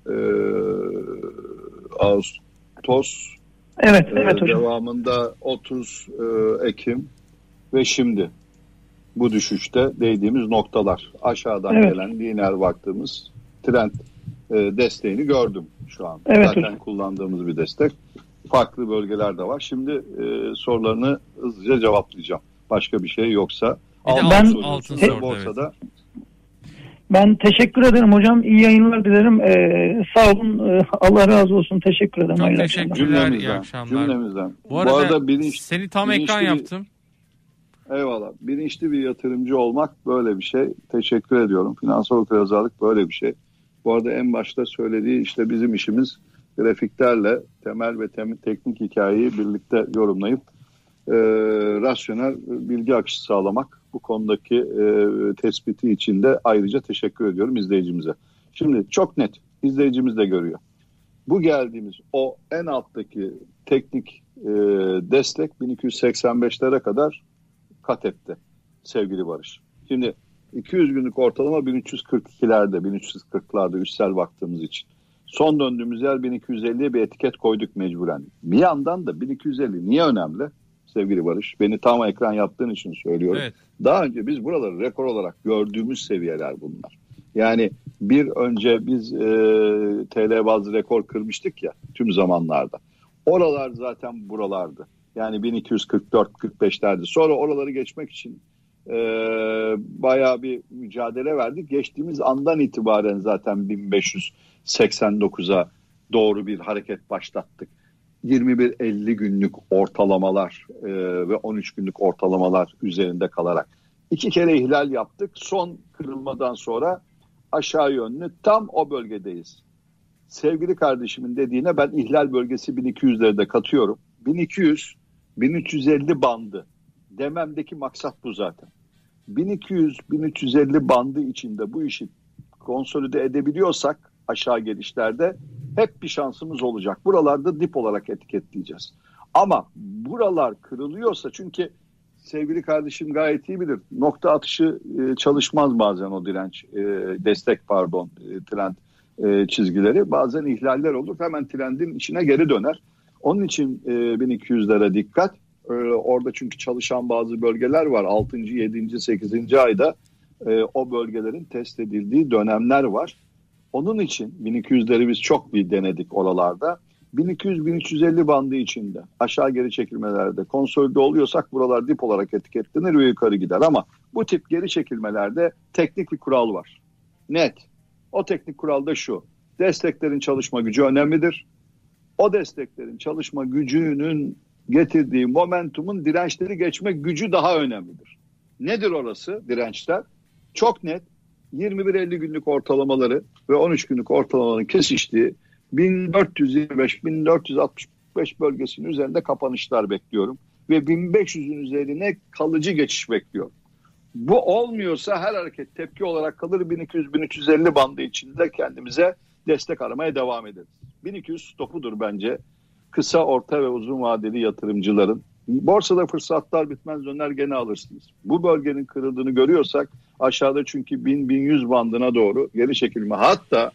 e, Ağustos evet e, evet hocam. devamında 30 e, Ekim ve şimdi bu düşüşte değdiğimiz noktalar aşağıdan Evet. gelen lineer baktığımız trend e, desteğini gördüm şu an. Evet Zaten hocam. kullandığımız bir destek. Farklı bölgeler de var. Şimdi e, sorularını hızlıca cevaplayacağım. Başka bir şey yoksa. Bir Altın altın- soruyorsun. altın sordu, Borsada Ben teşekkür ederim hocam. İyi yayınlar dilerim. Ee, sağ olun. Ee, Allah razı olsun. Teşekkür ederim. Çok. Teşekkürler, iyi akşamlar. cümlemizden. Bu arada, bilinç, seni tam bilinçli ekran bir- yaptım. Eyvallah. Bilinçli bir yatırımcı olmak böyle bir şey. Teşekkür ediyorum. Finansal okuryazarlık böyle bir şey. Bu arada en başta söylediği işte bizim işimiz grafiklerle temel ve tem- teknik hikayeyi birlikte yorumlayıp e, rasyonel bilgi akışı sağlamak. Bu konudaki e, tespiti için de ayrıca teşekkür ediyorum izleyicimize. Şimdi çok net izleyicimiz de görüyor. Bu geldiğimiz o en alttaki teknik e, destek 1285'lere kadar kat etti sevgili Barış. Şimdi 200 günlük ortalama 1342'lerde, 1340'larda üstsel baktığımız için. Son döndüğümüz yer 1250'ye bir etiket koyduk mecburen. Bir yandan da 1250 niye önemli sevgili Barış? Beni tam ekran yaptığın için söylüyorum. Evet. Daha önce biz buraları rekor olarak gördüğümüz seviyeler bunlar. Yani bir önce biz e, TL bazı rekor kırmıştık ya tüm zamanlarda. Oralar zaten buralardı. Yani 1244-45'lerdi. Sonra oraları geçmek için e, bayağı bir mücadele verdik. Geçtiğimiz andan itibaren zaten 1589'a doğru bir hareket başlattık. 21-50 günlük ortalamalar e, ve 13 günlük ortalamalar üzerinde kalarak. iki kere ihlal yaptık. Son kırılmadan sonra aşağı yönlü tam o bölgedeyiz. Sevgili kardeşimin dediğine ben ihlal bölgesi 1200'leri de katıyorum. 1200 1350 bandı dememdeki maksat bu zaten. 1200-1350 bandı içinde bu işi konsolide edebiliyorsak aşağı gelişlerde hep bir şansımız olacak. Buralarda dip olarak etiketleyeceğiz. Ama buralar kırılıyorsa çünkü sevgili kardeşim gayet iyi bilir. Nokta atışı e, çalışmaz bazen o direnç, e, destek pardon, e, trend e, çizgileri. Bazen ihlaller olur. Hemen trendin içine geri döner. Onun için e, 1200'lere dikkat. E, orada çünkü çalışan bazı bölgeler var. 6. 7. 8. ayda e, o bölgelerin test edildiği dönemler var. Onun için 1200'leri biz çok bir denedik oralarda. 1200-1350 bandı içinde aşağı geri çekilmelerde konsolide oluyorsak buralar dip olarak etiketlenir ve yukarı gider. Ama bu tip geri çekilmelerde teknik bir kural var. Net. O teknik kural da şu. Desteklerin çalışma gücü önemlidir. O desteklerin çalışma gücünün getirdiği momentumun dirençleri geçme gücü daha önemlidir. Nedir orası dirençler? Çok net 21-50 günlük ortalamaları ve 13 günlük ortalamaların kesiştiği 1425-1465 bölgesinin üzerinde kapanışlar bekliyorum. Ve 1500'ün üzerine kalıcı geçiş bekliyorum. Bu olmuyorsa her hareket tepki olarak kalır 1200-1350 bandı içinde kendimize destek aramaya devam ederiz. 1200 stopudur bence kısa, orta ve uzun vadeli yatırımcıların. Borsada fırsatlar bitmez döner gene alırsınız. Bu bölgenin kırıldığını görüyorsak aşağıda çünkü 1000-1100 bandına doğru geri çekilme. Hatta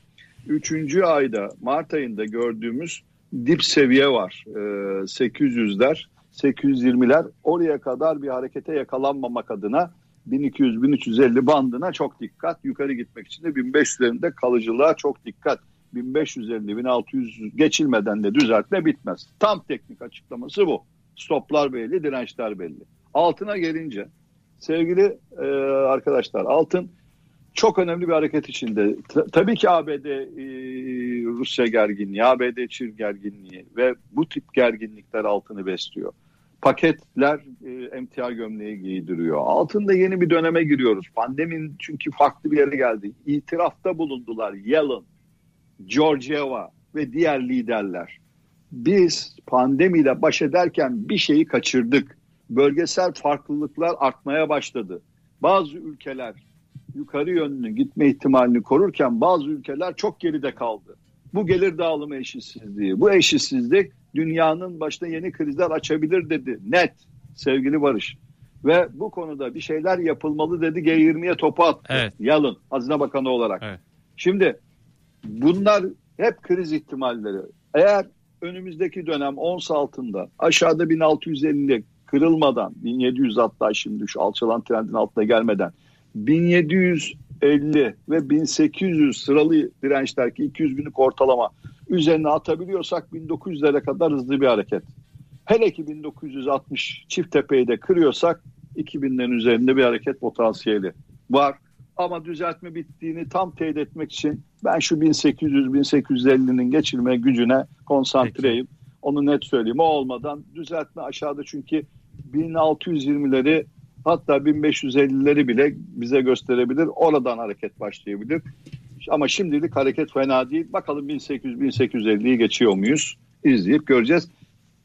3. ayda Mart ayında gördüğümüz dip seviye var. Ee, 800'ler, 820'ler oraya kadar bir harekete yakalanmamak adına 1200-1350 bandına çok dikkat. Yukarı gitmek için de 1500'lerinde kalıcılığa çok dikkat. 1550-1600 geçilmeden de düzeltme bitmez. Tam teknik açıklaması bu. Stoplar belli, dirençler belli. Altına gelince sevgili e, arkadaşlar altın çok önemli bir hareket içinde. T- tabii ki ABD e, Rusya gerginliği, ABD Çin gerginliği ve bu tip gerginlikler altını besliyor. Paketler e, emtia gömleği giydiriyor. Altında yeni bir döneme giriyoruz. Pandemin çünkü farklı bir yere geldi. İtirafta bulundular. Yellen, Georgieva ve diğer liderler. Biz pandemiyle baş ederken bir şeyi kaçırdık. Bölgesel farklılıklar artmaya başladı. Bazı ülkeler yukarı yönlü gitme ihtimalini korurken bazı ülkeler çok geride kaldı. Bu gelir dağılımı eşitsizliği. Bu eşitsizlik dünyanın başına yeni krizler açabilir dedi. Net sevgili Barış. Ve bu konuda bir şeyler yapılmalı dedi G20'ye topu attı. Evet. Yalın Hazine Bakanı olarak. Evet. Şimdi bunlar hep kriz ihtimalleri. Eğer önümüzdeki dönem ons altında aşağıda 1650 kırılmadan 1700 hatta şimdi şu alçalan trendin altına gelmeden 1750 ve 1800 sıralı dirençler ki 200 günlük ortalama üzerine atabiliyorsak 1900'lere kadar hızlı bir hareket. Hele ki 1960 çift tepeyi de kırıyorsak 2000'lerin üzerinde bir hareket potansiyeli var. Ama düzeltme bittiğini tam teyit etmek için ben şu 1800-1850'nin geçirme gücüne konsantreyim. Onu net söyleyeyim. O olmadan düzeltme aşağıda çünkü 1620'leri hatta 1550'leri bile bize gösterebilir. Oradan hareket başlayabilir. Ama şimdilik hareket fena değil. Bakalım 1800-1850'yi geçiyor muyuz? İzleyip göreceğiz.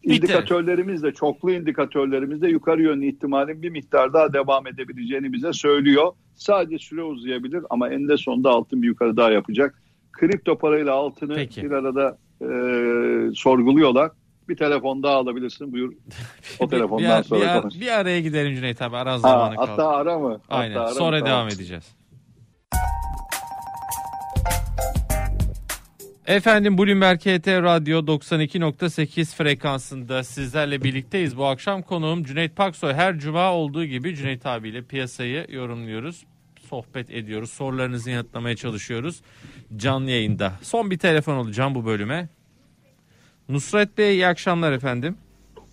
İndikatörlerimiz de çoklu indikatörlerimiz de yukarı yönlü ihtimalin bir miktar daha devam edebileceğini bize söylüyor. Sadece süre uzayabilir ama eninde sonunda altın bir yukarı daha yapacak. Kripto parayla altını Peki. bir arada e, sorguluyorlar. Bir telefon daha alabilirsin buyur. O telefondan bir, sonra bir, konuş. bir araya gidelim Cüneyt abi. Ara Ha, zamanı kaldı. hatta ara mı? Hatta Aynen. ara mı? Sonra Tamam. devam edeceğiz. Efendim Bloomberg HT Radyo 92.8 frekansında sizlerle birlikteyiz. Bu akşam konuğum Cüneyt Paksoy. Her cuma olduğu gibi Cüneyt abiyle piyasayı yorumluyoruz. Sohbet ediyoruz. Sorularınızı yanıtlamaya çalışıyoruz. Canlı yayında. Son bir telefon olacağım bu bölüme. Nusret Bey iyi akşamlar efendim.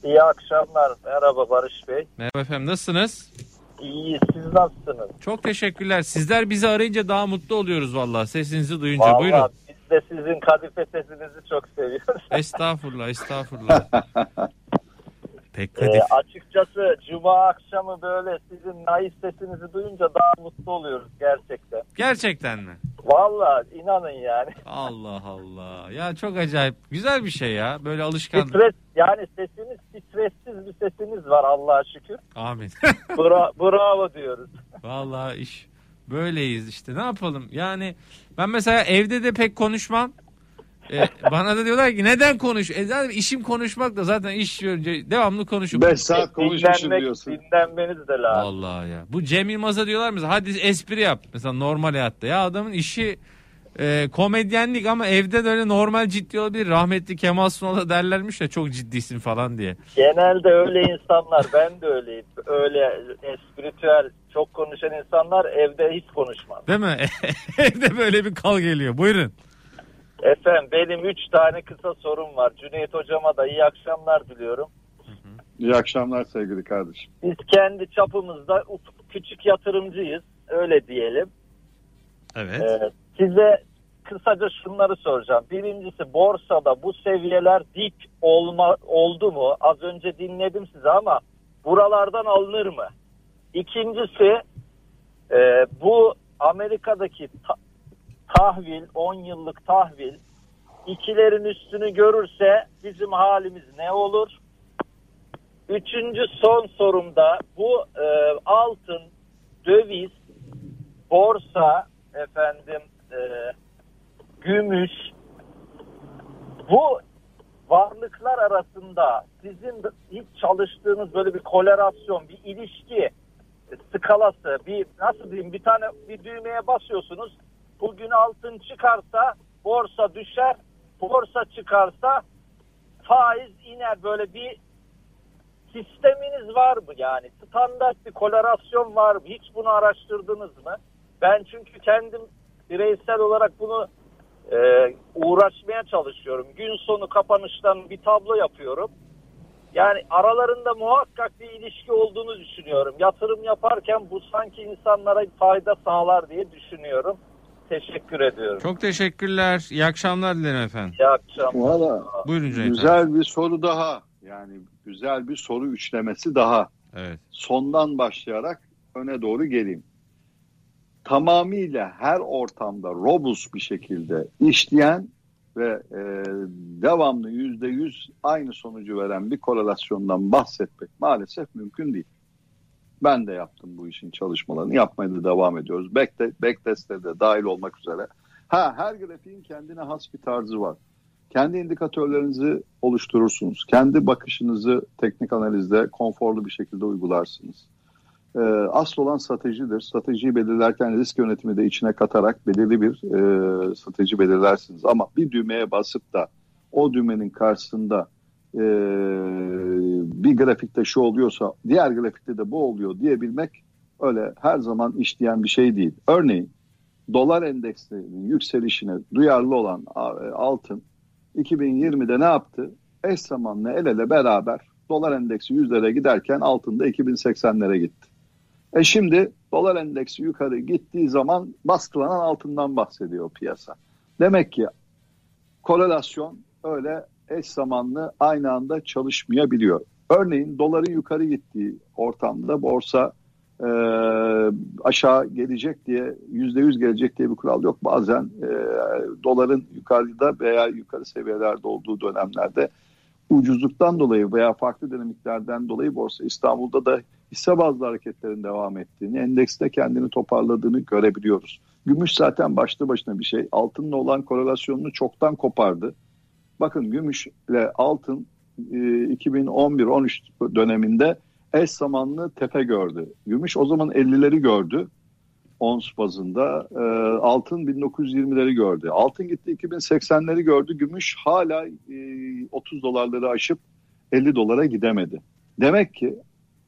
İyi akşamlar. Merhaba Barış Bey. Merhaba efendim nasılsınız? İyi siz nasılsınız? Çok teşekkürler. Sizler bizi arayınca daha mutlu oluyoruz vallahi. Sesinizi duyunca. Buyurun. Vallahi biz de sizin kadife sesinizi çok seviyoruz. Estağfurullah, estağfurullah. Pek Ee, kadif. açıkçası cuma akşamı böyle sizin naif sesinizi duyunca daha mutlu oluyoruz gerçekten. Gerçekten mi? Vallahi inanın yani. Allah Allah. Ya çok acayip. Güzel bir şey ya. Böyle alışkan. Stres yani sesiniz stressiz bir sesiniz var Allah'a şükür. Amin. Bra- bravo diyoruz. Vallahi iş böyleyiz işte. Ne yapalım? Yani ben mesela evde de pek konuşmam. Ee, bana da diyorlar ki neden konuş? E zaten işim konuşmak da zaten iş önce devamlı konuşup 5 saat konuşmuşum Dinlenmek, diyorsun. dinlenmeniz de lazım. Vallahi ya. Bu Cem Yılmaz'a diyorlar mesela hadi espri yap. Mesela normal hayatta. Ya adamın işi e, komedyenlik ama evde de öyle normal ciddi olabilir. Rahmetli Kemal Sunal'a derlermiş ya çok ciddisin falan diye. Genelde öyle insanlar ben de öyleyim. Öyle espritüel çok konuşan insanlar evde hiç konuşmaz. Değil mi? Evde böyle bir kal geliyor. Buyurun. Efendim benim 3 tane kısa sorum var. Cüneyt hocama da iyi akşamlar diliyorum. İyi akşamlar sevgili kardeşim. Biz kendi çapımızda küçük yatırımcıyız. Öyle diyelim. Evet. Ee, size kısaca şunları soracağım. Birincisi borsada bu seviyeler dip olma, oldu mu? Az önce dinledim sizi ama buralardan alınır mı? İkincisi e, bu Amerika'daki ta- tahvil 10 yıllık tahvil ikilerin üstünü görürse bizim halimiz ne olur? Üçüncü son sorumda bu e, altın, döviz, borsa, efendim e, gümüş bu varlıklar arasında sizin hiç çalıştığınız böyle bir korelasyon, bir ilişki skalası, bir nasıl diyeyim bir tane bir düğmeye basıyorsunuz. Bugün altın çıkarsa borsa düşer, borsa çıkarsa faiz iner böyle bir sisteminiz var mı yani? Standart bir korelasyon var mı? Hiç bunu araştırdınız mı? Ben çünkü kendim bireysel olarak bunu e, uğraşmaya çalışıyorum. Gün sonu kapanıştan bir tablo yapıyorum. Yani aralarında muhakkak bir ilişki olduğunu düşünüyorum. Yatırım yaparken bu sanki insanlara fayda sağlar diye düşünüyorum. Teşekkür ediyorum. Çok teşekkürler. İyi akşamlar dilerim efendim. İyi akşamlar. Valla Buyurun Cüneyt abi. güzel bir soru daha. Yani güzel bir soru üçlemesi daha. Evet. Sondan başlayarak öne doğru geleyim. Tamamıyla her ortamda robust bir şekilde işleyen ve e, devamlı yüzde yüz aynı sonucu veren bir korelasyondan bahsetmek maalesef mümkün değil. Ben de yaptım bu işin çalışmalarını. Yapmaya da devam ediyoruz. Backtest, backtest'te de dahil olmak üzere. Ha her grafiğin kendine has bir tarzı var. Kendi indikatörlerinizi oluşturursunuz. Kendi bakışınızı teknik analizde konforlu bir şekilde uygularsınız. Ee, asıl olan stratejidir. Stratejiyi belirlerken risk yönetimi de içine katarak belirli bir e, strateji belirlersiniz. Ama bir düğmeye basıp da o düğmenin karşısında e, bir grafikte şu oluyorsa diğer grafikte de bu oluyor diyebilmek öyle her zaman işleyen bir şey değil. Örneğin dolar endekslerinin yükselişine duyarlı olan e, altın 2020'de ne yaptı? Eş zamanlı el ele beraber dolar endeksi yüzlere giderken altında 2080'lere gitti. E şimdi dolar endeksi yukarı gittiği zaman baskılanan altından bahsediyor piyasa. Demek ki korelasyon öyle eş zamanlı aynı anda çalışmayabiliyor. Örneğin doların yukarı gittiği ortamda borsa e, aşağı gelecek diye yüzde yüz gelecek diye bir kural yok. Bazen e, doların yukarıda veya yukarı seviyelerde olduğu dönemlerde ucuzluktan dolayı veya farklı dinamiklerden dolayı borsa İstanbul'da da hisse bazlı hareketlerin devam ettiğini, endekste kendini toparladığını görebiliyoruz. Gümüş zaten başlı başına bir şey. Altınla olan korelasyonunu çoktan kopardı. Bakın gümüşle altın e, 2011-13 döneminde eş zamanlı tepe gördü. Gümüş o zaman 50'leri gördü ons bazında. E, altın 1920'leri gördü. Altın gitti 2080'leri gördü. Gümüş hala e, 30 dolarları aşıp 50 dolara gidemedi. Demek ki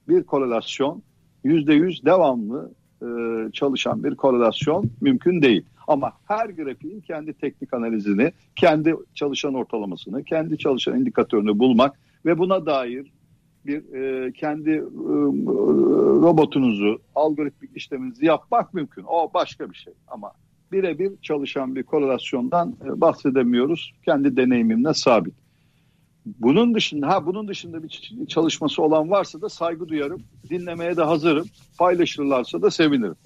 bir korelasyon %100 devamlı e, çalışan bir korelasyon mümkün değil. Ama her grafiğin kendi teknik analizini, kendi çalışan ortalamasını, kendi çalışan indikatörünü bulmak ve buna dair bir e, kendi e, robotunuzu, algoritmik işleminizi yapmak mümkün. O başka bir şey ama birebir çalışan bir korelasyondan e, bahsedemiyoruz. Kendi deneyimimle sabit. Bunun dışında ha bunun dışında bir çalışması olan varsa da saygı duyarım. Dinlemeye de hazırım. Paylaşırlarsa da sevinirim.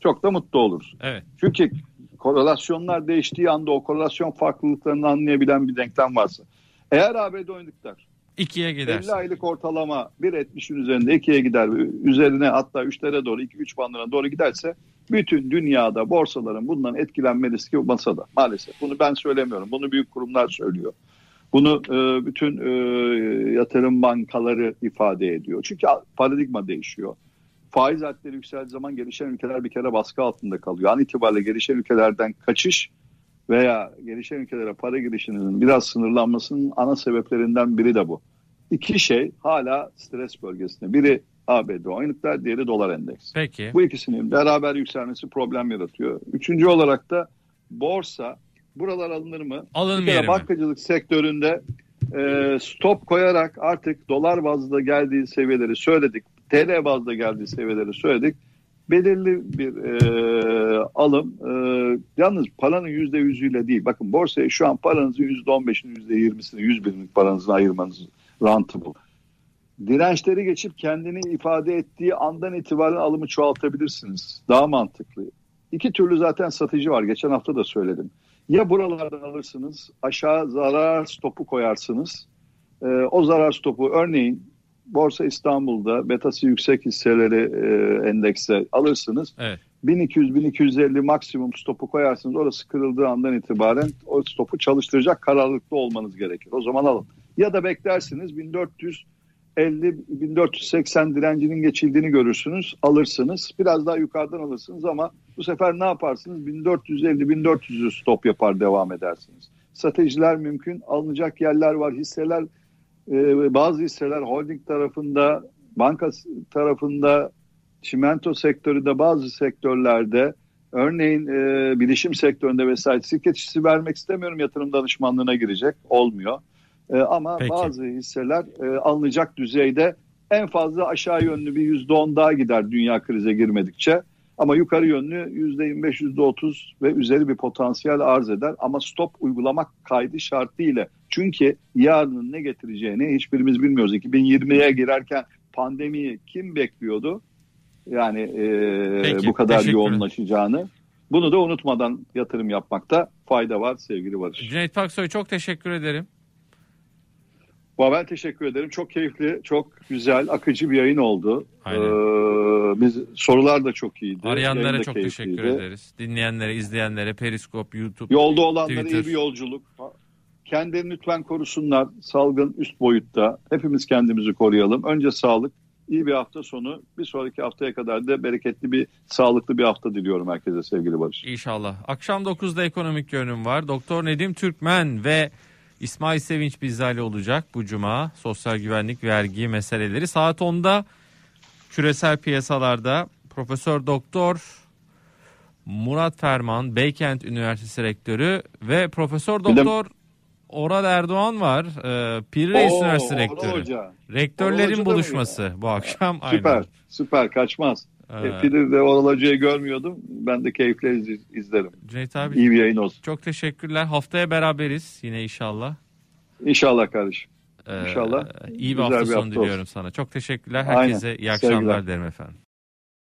Çok da mutlu oluruz. Evet. Çünkü korelasyonlar değiştiği anda o korelasyon farklılıklarını anlayabilen bir denklem varsa. Eğer ABD oynadıklar İkiye 50 gidersin. aylık ortalama 1.70'in üzerinde 2'ye gider. Üzerine hatta 3'lere doğru 2-3 bandına doğru giderse bütün dünyada borsaların bundan etkilenme riski masada maalesef. Bunu ben söylemiyorum. Bunu büyük kurumlar söylüyor. Bunu e, bütün e, yatırım bankaları ifade ediyor. Çünkü paradigma değişiyor. Faiz hadleri yükseldiği zaman gelişen ülkeler bir kere baskı altında kalıyor. An itibariyle gelişen ülkelerden kaçış veya gelişen ülkelere para girişinin biraz sınırlanmasının ana sebeplerinden biri de bu. İki şey hala stres bölgesinde. Biri ABD oyunluklar, diğeri dolar endeksi. Peki. Bu ikisinin beraber yükselmesi problem yaratıyor. Üçüncü olarak da borsa Buralar alınır mı? Alınmıyor bankacılık sektöründe e, stop koyarak artık dolar bazda geldiği seviyeleri söyledik. TL bazda geldiği seviyeleri söyledik. Belirli bir e, alım. E, yalnız paranın yüzde yüzüyle değil. Bakın borsaya şu an paranızın yüzde on beşini, yüzde yirmisini, yüz binlik paranızı ayırmanız rentable. Dirençleri geçip kendini ifade ettiği andan itibaren alımı çoğaltabilirsiniz. Daha mantıklı. İki türlü zaten satıcı var. Geçen hafta da söyledim. Ya buralardan alırsınız, aşağı zarar stopu koyarsınız. Ee, o zarar stopu örneğin Borsa İstanbul'da betası yüksek hisseleri e, endekse alırsınız. Evet. 1200-1250 maksimum stopu koyarsınız. Orası kırıldığı andan itibaren o stopu çalıştıracak kararlılıklı olmanız gerekir. O zaman alın. Ya da beklersiniz 1450-1480 direncinin geçildiğini görürsünüz. Alırsınız. Biraz daha yukarıdan alırsınız ama bu sefer ne yaparsınız? 1450-1400'ü stop yapar devam edersiniz. Stratejiler mümkün. Alınacak yerler var. Hisseler e, bazı hisseler holding tarafında, banka tarafında, çimento sektöründe bazı sektörlerde örneğin e, bilişim sektöründe vesaire şirket işi vermek istemiyorum yatırım danışmanlığına girecek olmuyor. E, ama Peki. bazı hisseler e, alınacak düzeyde en fazla aşağı yönlü bir yüzde on daha gider dünya krize girmedikçe. Ama yukarı yönlü yüzde yirmi beş, yüzde otuz ve üzeri bir potansiyel arz eder. Ama stop uygulamak kaydı şartıyla. Çünkü yarının ne getireceğini hiçbirimiz bilmiyoruz. 2020'ye girerken pandemiyi kim bekliyordu? Yani e, Peki, bu kadar yoğunlaşacağını. Bunu da unutmadan yatırım yapmakta fayda var sevgili Barış. Cüneyt Paksoy çok teşekkür ederim. Ben teşekkür ederim. Çok keyifli, çok güzel, akıcı bir yayın oldu. Aynen. Ee, biz sorular da çok iyiydi. Arayanlara çok keyifliydi. teşekkür ederiz. Dinleyenlere, izleyenlere, Periskop, YouTube. Yolda olanlara Twitter. iyi bir yolculuk. Kendilerini lütfen korusunlar. Salgın üst boyutta. Hepimiz kendimizi koruyalım. Önce sağlık, iyi bir hafta sonu. Bir sonraki haftaya kadar da bereketli bir, sağlıklı bir hafta diliyorum herkese sevgili Barış. İnşallah. Akşam 9'da ekonomik görünüm var. Doktor Nedim Türkmen ve İsmail Sevinç bizlerle olacak bu cuma. Sosyal güvenlik, vergi meseleleri. Saat 10'da küresel piyasalarda Profesör Doktor Murat Ferman, Beykent Üniversitesi Rektörü ve Profesör Doktor Orad Erdoğan var. Ee, Pir Reis Oo, Üniversitesi Rektörü. Hoca. Rektörlerin Hoca buluşması bu akşam. Süper, Aynen. süper kaçmaz. E, Pidir de Oral Hoca'yı görmüyordum. Ben de keyifle iz- izlerim. Cüneyt abi İyi bir yayın olsun. çok teşekkürler. Haftaya beraberiz yine inşallah. İnşallah kardeşim. Ee, İnşallah iyi bir güzel hafta bir sonu hafta diliyorum olsun. sana. Çok teşekkürler. Aynen. Herkese iyi akşamlar Sevgiler. derim efendim.